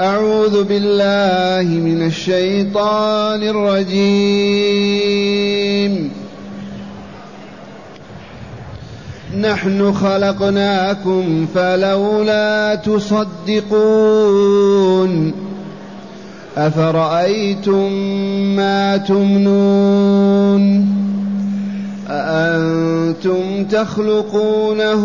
أعوذ بالله من الشيطان الرجيم. نحن خلقناكم فلولا تصدقون. أفرأيتم ما تمنون؟ أأنتم تخلقونه؟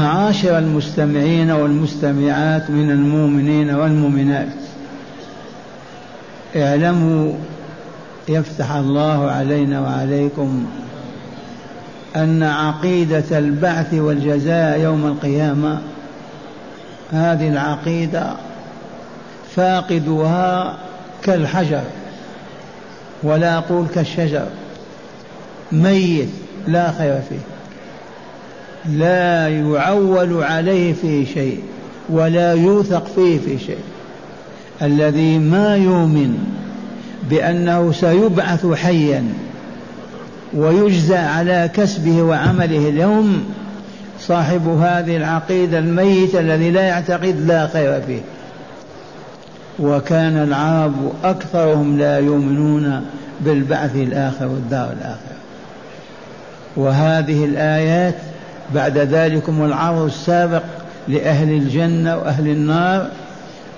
معاشر المستمعين والمستمعات من المؤمنين والمؤمنات. اعلموا يفتح الله علينا وعليكم أن عقيدة البعث والجزاء يوم القيامة هذه العقيدة فاقدها كالحجر ولا أقول كالشجر ميت لا خير فيه. لا يعول عليه في شيء ولا يوثق فيه في شيء. الذي ما يؤمن بأنه سيبعث حيا ويجزى على كسبه وعمله اليوم صاحب هذه العقيدة الميتة الذي لا يعتقد لا خير فيه. وكان العرب أكثرهم لا يؤمنون بالبعث الآخر والدار الآخرة. وهذه الآيات بعد ذلكم العرض السابق لأهل الجنة وأهل النار.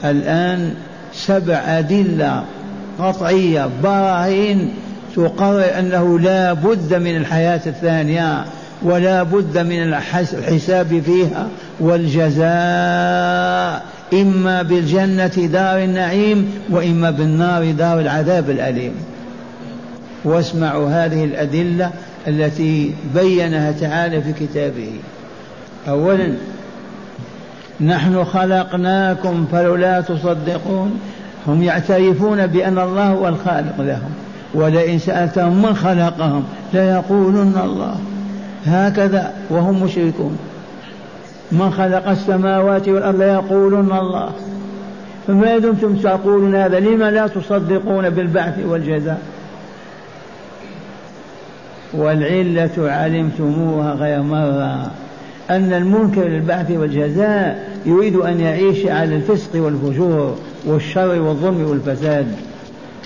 الآن سبع أدلة قطعية براهين تقرر أنه لا بد من الحياة الثانية ولا بد من الحساب فيها والجزاء إما بالجنة دار النعيم وإما بالنار دار العذاب الأليم. واسمعوا هذه الأدلة التي بينها تعالى في كتابه. أولا نحن خلقناكم فلولا تصدقون. هم يعترفون بأن الله هو الخالق لهم. ولئن سألتهم من خلقهم ليقولن الله. هكذا وهم مشركون. من خلق السماوات والأرض ليقولن الله. فما دمتم تقولون هذا؟ لما لا تصدقون بالبعث والجزاء؟ والعلة علمتموها غير مرة. أن المنكر للبعث والجزاء يريد أن يعيش على الفسق والفجور والشر والظلم والفساد.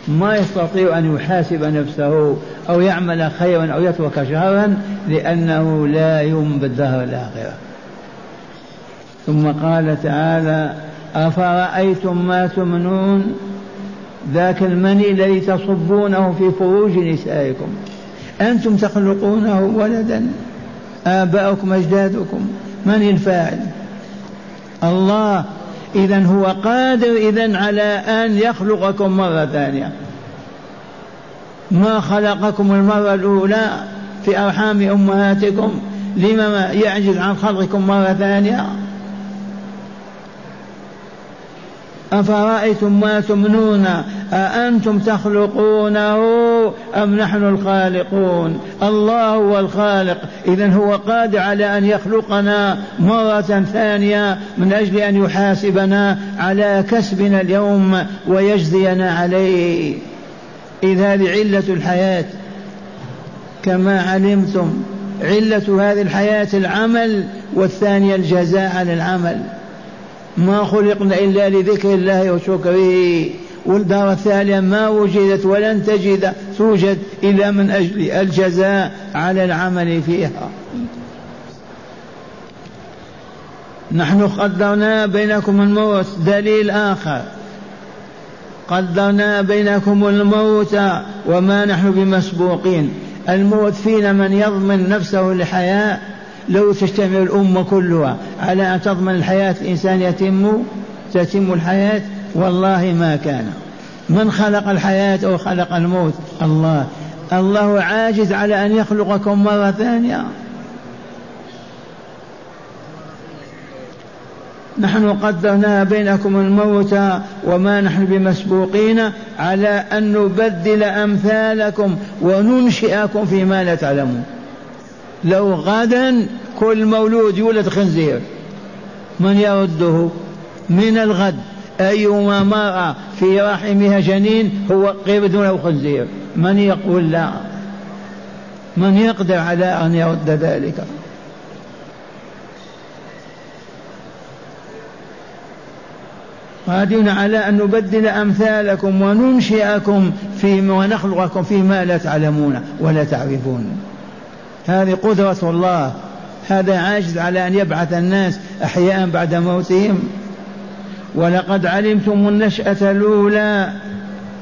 ما يستطيع أن يحاسب نفسه أو يعمل خيرا أو يترك شرا لأنه لا يؤمن بالدهر الآخرة. ثم قال تعالى أفرأيتم ما تمنون؟ ذاك المني الذي تصبونه في فروج نسائكم. أنتم تخلقونه ولدا. آباؤكم أجدادكم. من الفاعل؟ الله. إذا هو قادر إذا على أن يخلقكم مرة ثانية. ما خلقكم المرة الأولى في أرحام أمهاتكم؟ لما يعجز عن خلقكم مرة ثانية؟ أفرأيتم ما تمنون؟ أأنتم تخلقونه أم نحن الخالقون؟ الله هو الخالق. إذا هو قادر على أن يخلقنا مرة ثانية من أجل أن يحاسبنا على كسبنا اليوم ويجزينا عليه. إذ هذه علة الحياة. كما علمتم علة هذه الحياة العمل والثانية الجزاء على العمل. ما خلقنا إلا لذكر الله وشكره. والدار الثانية ما وجدت ولن تجد توجد إلا من أجل الجزاء على العمل فيها. نحن قدرنا بينكم الموت. دليل آخر. قدرنا بينكم الموت وما نحن بمسبوقين. الموت فينا من يضمن نفسه لحياة لو تجتمع الأمة كلها على أن تضمن الحياة الإنسان يتم تتم الحياة؟ والله ما كان. من خلق الحياة أو خلق الموت؟ الله. الله عاجز على أن يخلقكم مرة ثانية. نحن قدرنا بينكم الموت وما نحن بمسبوقين على أن نبدل أمثالكم وننشئكم فيما لا تعلمون. لو غدا كل مولود يولد خنزير. من يرده؟ من الغد. أيما مرأة في رحمها جنين هو قرد أو خنزير. من يقول لا؟ من يقدر على أن يرد ذلك؟ قادرون على أن نبدل أمثالكم وننشئكم فيما ونخلقكم فيما لا تعلمون ولا تعرفون. هذه قدرة الله. هذا عاجز على أن يبعث الناس أحياء بعد موتهم. ولقد علمتم النشأة الأولى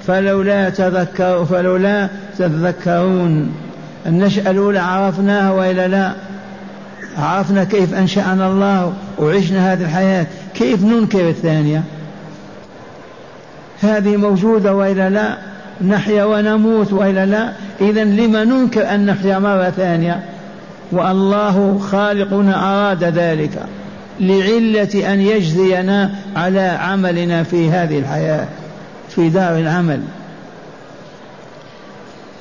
فلولا تذكروا فلولا تذكرون. النشأة الأولى عرفناها وإلا لا؟ عرفنا كيف أنشأنا الله وعشنا هذه الحياة. كيف ننكر الثانية؟ هذه موجودة وإلا لا؟ نحيا ونموت وإلا لا. إذا لما ننكر أن نحيا مرة ثانية؟ والله خالقنا أراد ذلك لعلة أن يجزينا على عملنا في هذه الحياة في دار العمل.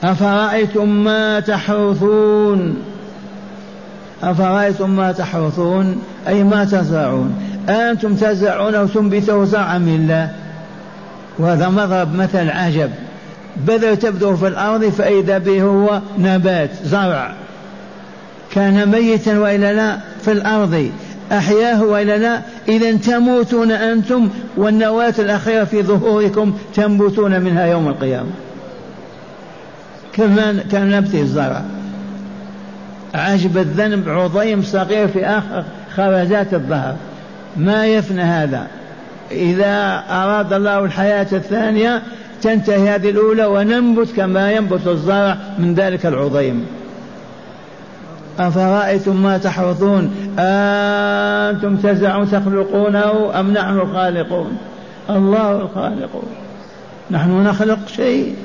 أفرأيتم ما تحرثون؟ أفرأيتم ما تحرثون؟ أي ما تزرعون؟ أنتم تزرعون وتنبتوا زرعا من الله؟ وهذا مضرب مثل عجب. بذر تبدو في الأرض فإذا به هو نبات زرع. كان ميتا وإلا لا في الأرض. أحياه وإلا لا. إذا تموتون أنتم والنواة الأخيرة في ظهوركم تنبتون منها يوم القيامة. كما كان نبت الزرع. عجب الذنب عظيم صغير في آخر خرجات الظهر. ما يفنى هذا؟ إذا أراد الله الحياة الثانية تنتهي هذه الأولى وننبت كما ينبت الزرع من ذلك العظيم. أفرأيتم ما تحرثون؟ أنتم تزعون تخلقونه أم نحن الخالقون؟ الله الخالق نحن نخلق شيء.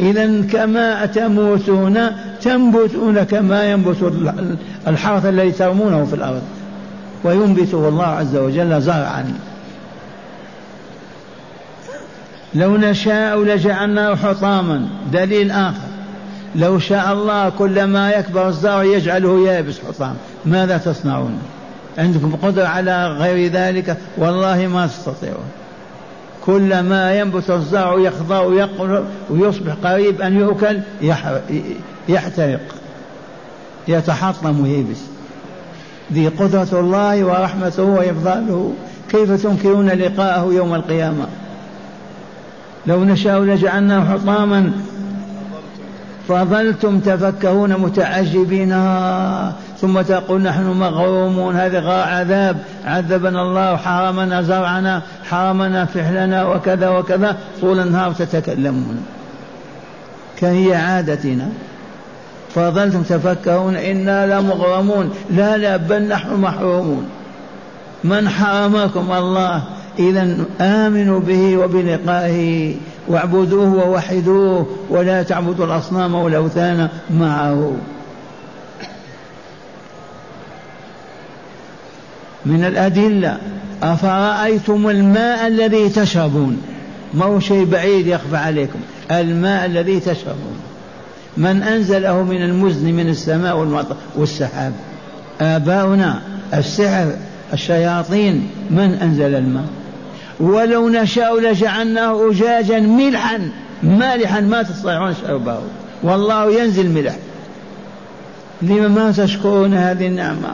إذا كما تموتون تنبتون كما ينبت الحرث الذي ترمونه في الأرض. وينبته الله عز وجل زرعا. لو نشاء لجعلناه حطاما. دليل آخر. لو شاء الله كلما يكبر الزرع يجعله يابس حطام ماذا تصنعون؟ عندكم قدرة على غير ذلك؟ والله ما تستطيعون. كلما ينبت الزرع يخضع ويقل ويصبح قريب أن يؤكل يحترق. يتحطم ويبس ذي قدرة الله ورحمته وإفضاله. كيف تنكرون لقاءه يوم القيامة؟ لو نشاء لجعلناه حطاما. فظلتم تفكهون متعجبين. ثم تقول نحن مغرومون هذا عذاب. عذبنا الله حرمنا زرعنا حرمنا فعلنا وكذا وكذا. طول النهار تتكلمون. كهي عادتنا. فظلتم تفكرون إنا لمغرمون. لا لا بل نحن محرومون. من حرمكم الله؟ إذا آمنوا به وبلقائه واعبدوه ووحدوه ولا تعبدوا الأصنام والأوثان معه. من الأدلة أفرأيتم الماء الذي تشربون؟ ما هو شيء بعيد يخفى عليكم. الماء الذي تشربون. من أنزله من المزن من السماء والسحاب. آباؤنا السحر الشياطين من أنزل الماء؟ ولو نشاء لجعلناه أجاجا ملحا مالحا ما تستطيعون شربه والله ينزل ملح. لما ما تشكرون هذه النعمة؟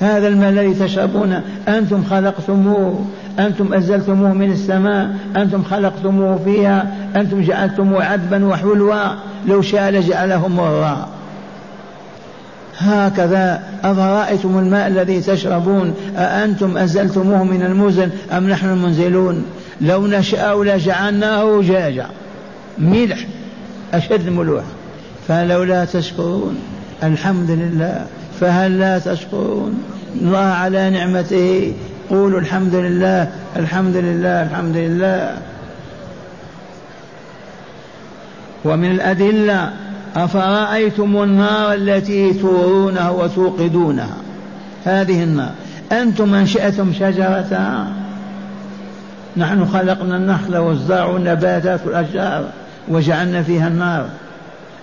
هذا الماء الذي تشربون أنتم خلقتموه أنتم أنزلتموه من السماء أنتم خلقتموه فيها أنتم جعلتموه عذبا وحلوا. لو شاء لجعله مرا هكذا أفرأيتم الماء الذي تشربون؟ أأنتم أنزلتموه من المزن أم نحن المنزلون؟ لو نشاء لجعلناه جاجا. ملح أشد ملوحة فلولا تشكرون الحمد لله. فهل لا تشكرون؟ الله على نعمته. قولوا الحمد لله الحمد لله الحمد لله. ومن الأدلة أفرأيتم النار التي تورونها وتوقدونها؟ هذه النار. أنتم أنشأتم شجرتها؟ نحن خلقنا النخل والزرع والنباتات والأشجار وجعلنا فيها النار.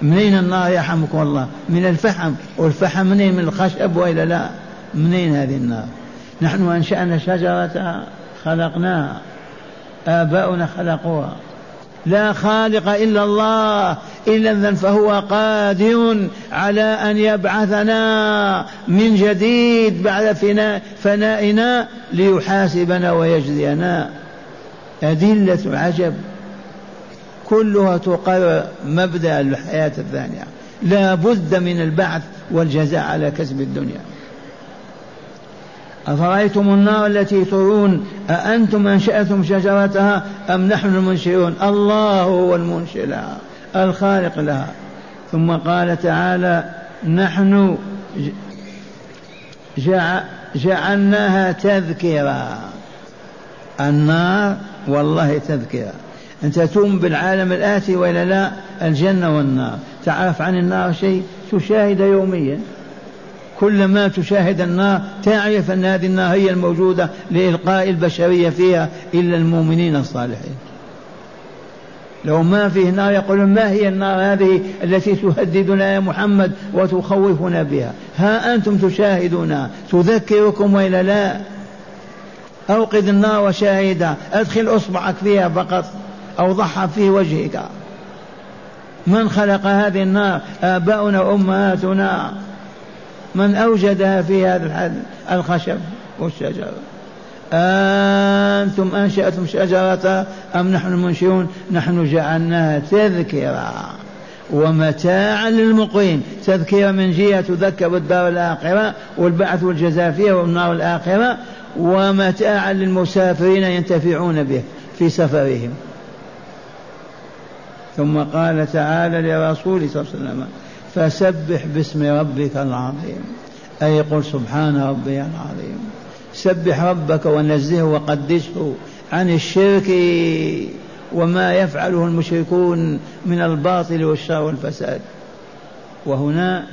منين النار يرحمكم الله؟ من الفحم. والفحم منين؟ من الخشب وإلا لا؟ منين هذه النار؟ نحن أنشأنا شجرة خلقناها. آباؤنا خلقوها. لا خالق إلا الله إلا فهو قادر على أن يبعثنا من جديد بعد فناء فنائنا ليحاسبنا ويجزينا. أدلة عجب. كلها تقرر مبدأ الحياة الثانية. لا بد من البعث والجزاء على كسب الدنيا. أفرأيتم النار التي ترون أأنتم أنشأتم شجرتها أم نحن المنشئون؟ الله هو المنشئ لها الخالق لها. ثم قال تعالى نحن جعلناها تذكرة. النار والله تذكرة. أنت تؤمن بالعالم الآتي وإلا لا؟ الجنة والنار. تعرف عن النار شيء؟ تشاهد يوميا. كلما تشاهد النار تعرف أن هذه النار هي الموجودة لإلقاء البشرية فيها إلا المؤمنين الصالحين. لو ما فيه نار يقولون ما هي النار هذه التي تهددنا يا محمد وتخوفنا بها؟ ها أنتم تشاهدونها تذكركم وإلا لا؟ أوقد النار وشاهدها أدخل أصبعك فيها فقط أو ضحى في وجهك. من خلق هذه النار؟ آباؤنا وأمهاتنا. من أوجدها في هذا الخشب والشجر أنتم أنشأتم شجرة أم نحن المنشئون؟ نحن جعلناها تذكرة ومتاعا للمقيم. تذكرة من جهة تذكر بالدار الآخرة والبعث والجزاء فيها والنار الآخرة ومتاعا للمسافرين ينتفعون به في سفرهم. ثم قال تعالى لرسوله صلى الله عليه وسلم فسبح باسم ربك العظيم. أي قل سبحان ربي العظيم. سبح ربك ونزهه وقدسه عن الشرك وما يفعله المشركون من الباطل والشر والفساد. وهنا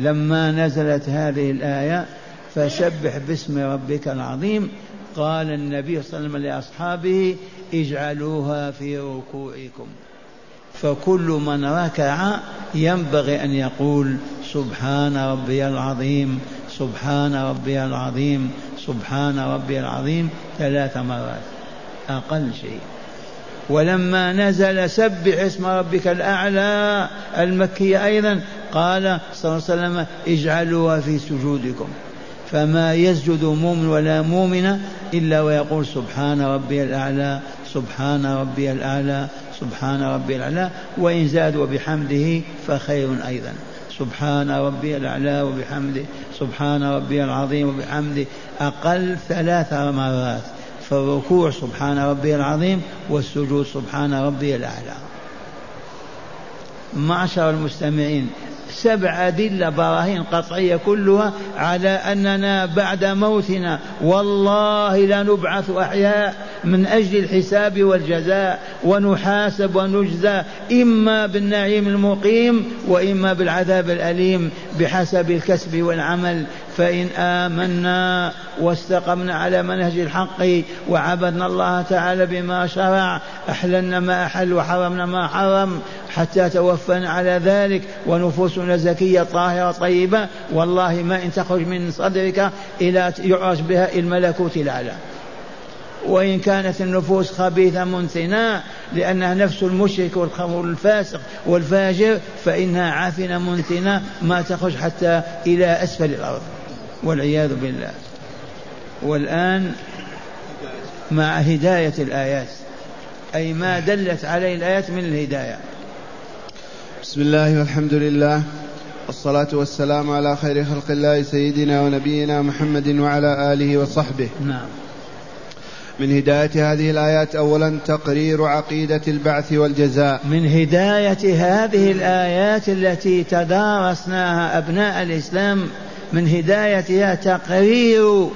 لما نزلت هذه الآية فسبح باسم ربك العظيم قال النبي صلى الله عليه وسلم لأصحابه اجعلوها في ركوعكم. فكل من ركع ينبغي أن يقول سبحان ربي العظيم سبحان ربي العظيم سبحان ربي العظيم ثلاث مرات. أقل شيء. ولما نزل سبح اسم ربك الأعلى المكي أيضا قال صلى الله عليه وسلم اجعلوها في سجودكم. فما يسجد مؤمن ولا مؤمنة إلا ويقول سبحان ربي الأعلى سبحان ربي الأعلى سبحان ربي الأعلى وإن زاد وبحمده فخير أيضا. سبحان ربي الأعلى وبحمده سبحان ربي العظيم وبحمده. أقل ثلاث مرات فالركوع سبحان ربي العظيم والسجود سبحان ربي الأعلى. معشر المستمعين سبع أدلة براهين قطعية كلها على أننا بعد موتنا والله لنبعث أحياء. من أجل الحساب والجزاء ونحاسب ونجزى إما بالنعيم المقيم وإما بالعذاب الأليم. بحسب الكسب والعمل فإن آمنا واستقمنا على منهج الحق وعبدنا الله تعالى بما شرع أحللنا ما أحل وحرمنا ما حرم حتى توفنا على ذلك ونفوسنا زكية طاهرة طيبة. والله ما إن تخرج من صدرك إلى يعرج بها الملكوت الأعلى. وإن كانت النفوس خبيثة منتنة لأنها نفس المشرك والفاسق والفاجر فإنها عافنة منتنة ما تخرج حتى إلى أسفل الأرض. والعياذ بالله. والآن مع هداية الآيات. أي ما دلت عليه الآيات من الهداية. بسم الله والحمد لله. والصلاة والسلام على خير خلق الله سيدنا ونبينا محمد وعلى آله وصحبه. نعم. من هداية هذه الآيات أولا تقرير عقيدة البعث والجزاء. من هداية هذه الآيات التي تدارسناها أبناء الإسلام من هدايتها تقرير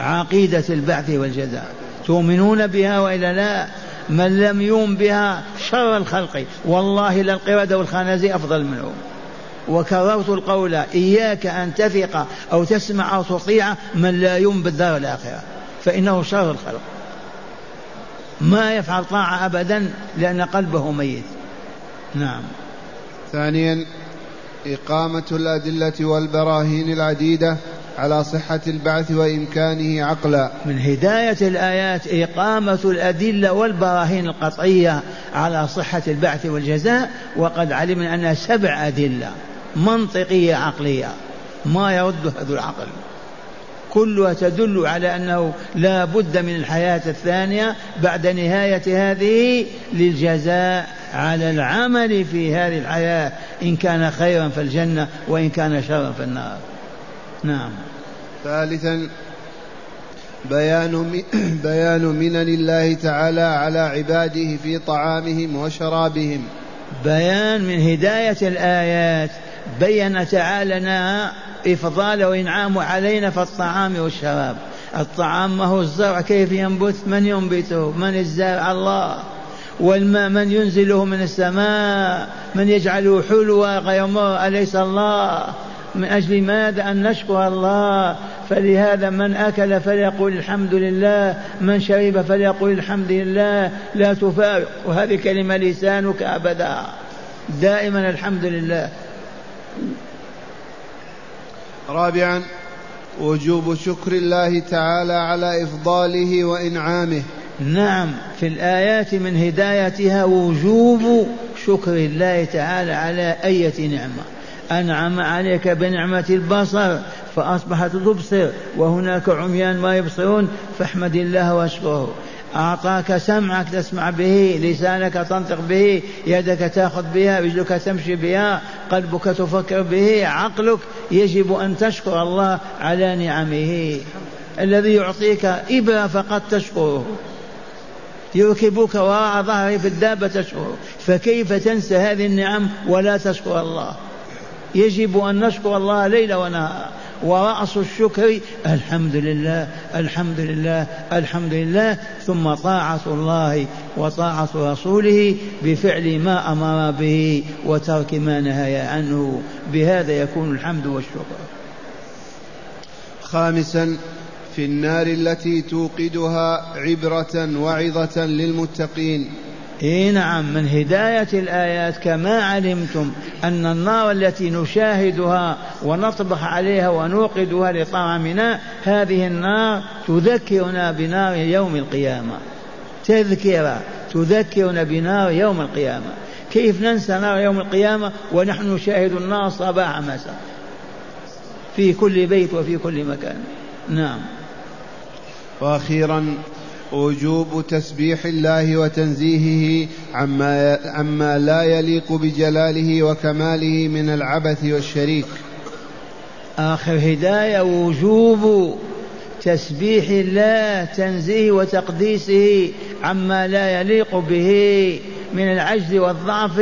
عقيدة البعث والجزاء. تؤمنون بها وإلا لا؟ من لم يؤمن بها شر الخلق. والله للقردة والخنازير أفضل منه. وكررت القول إياك أن تثق أو تسمع أو تطيع من لا يؤمن بالدار الآخرة فإنه شر الخلق. ما يفعل طاعة أبدا لأن قلبه ميت. نعم. ثانيا إقامة الأدلة والبراهين العديدة على صحة البعث وإمكانه عقلا. من هداية الآيات إقامة الأدلة والبراهين القطعية على صحة البعث والجزاء وقد علمنا أنها سبع أدلة منطقية عقلية. ما يرد هذا العقل. كلها تدل على أنه لا بد من الحياة الثانية بعد نهاية هذه للجزاء على العمل في هذه الحياة. إن كان خيرا فالجنة وإن كان شرا فالنار. نعم. ثالثا بيان بيان منن الله تعالى على عباده في طعامهم وشرابهم. بيان من هداية الآيات. بين تعالى لنا إفضاله وإنعامه علينا في الطعام والشراب. الطعام ما هو الزرع كيف ينبت من ينبته؟ من الزارع الله. والماء من ينزله من السماء؟ من يجعله حلوة غير مر أليس الله؟ من أجل ماذا أن نشكر الله؟ فلهذا من أكل فليقول الحمد لله من شرب فليقول الحمد لله. لا تفارق. وهذه كلمة لسانك أبدا. دائما الحمد لله. رابعا وجوب شكر الله تعالى على إفضاله وإنعامه. نعم في الآيات من هدايتها وجوب شكر الله تعالى على أية نعمة. أنعم عليك بنعمة البصر فأصبحت تبصر وهناك عميان ما يبصرون فاحمد الله واشكره. أعطاك سمعك تسمع به لسانك تنطق به يدك تأخذ بها رجلك تمشي بها قلبك تفكر به عقلك يجب أن تشكر الله على نعمه. الذي يعطيك إبرة فقط تشكره. يركبك وراء ظهره في الدابة تشكر فكيف تنسى هذه النعم ولا تشكر الله؟ يجب أن نشكر الله ليل ونهار ورأس الشكر الحمد لله الحمد لله الحمد لله ثم طاعة الله وطاعة رسوله بفعل ما أمر به وترك ما نهى عنه. بهذا يكون الحمد والشكر. خامسا في النار التي توقدها عبرة وعظة للمتقين. إي نعم من هداية الآيات كما علمتم أن النار التي نشاهدها ونطبخ عليها ونوقدها لطعامنا هذه النار تذكرنا بنار يوم القيامة. تذكرة تذكرنا بنار يوم القيامة. كيف ننسى نار يوم القيامة ونحن نشاهد النار صباح مساء؟ في كل بيت وفي كل مكان. نعم. وأخيرا وجوب تسبيح الله وتنزيهه عما, عما لا يليق بجلاله وكماله من العبث والشريك. آخر هداية وجوب تسبيح الله تنزيه وتقديسه عما لا يليق به من العجز والضعف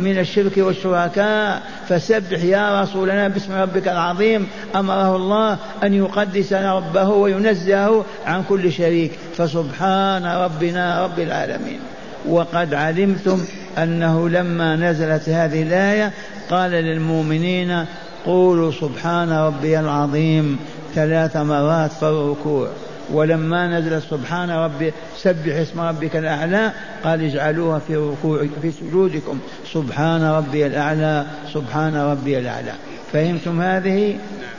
من الشرك والشركاء فسبح يا رسولنا باسم ربك العظيم. أمره الله أن يقدس ربه وينزهه عن كل شريك. فسبحان ربنا رب العالمين. وقد علمتم أنه لما نزلت هذه الآية قال للمؤمنين قولوا سبحان ربي العظيم ثلاث مرات في الركوع. ولما نزل سبحان ربي سبح اسم ربك الأعلى قال اجعلوها في ركوع في سجودكم. سبحان ربي الأعلى سبحان ربي الأعلى. فهمتم هذه؟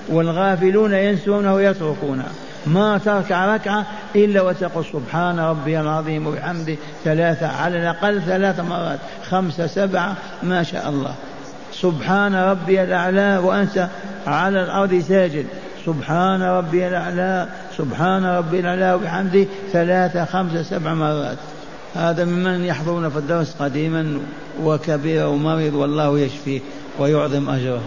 والغافلون ينسون ويتركون ما تركع ركعة إلا وتقول سبحان ربي العظيم وبحمده ثلاثة على الأقل ثلاث مرات. خمسة سبعة ما شاء الله. سبحان ربي الأعلى وأنت على الأرض ساجد. سبحان ربي الأعلى سبحان ربي الأعلى وبحمده ثلاثة خمسة سبع مرات. هذا ممن يحضرون في الدرس قديما وكبير ومريض والله يشفيه ويعظم أجره.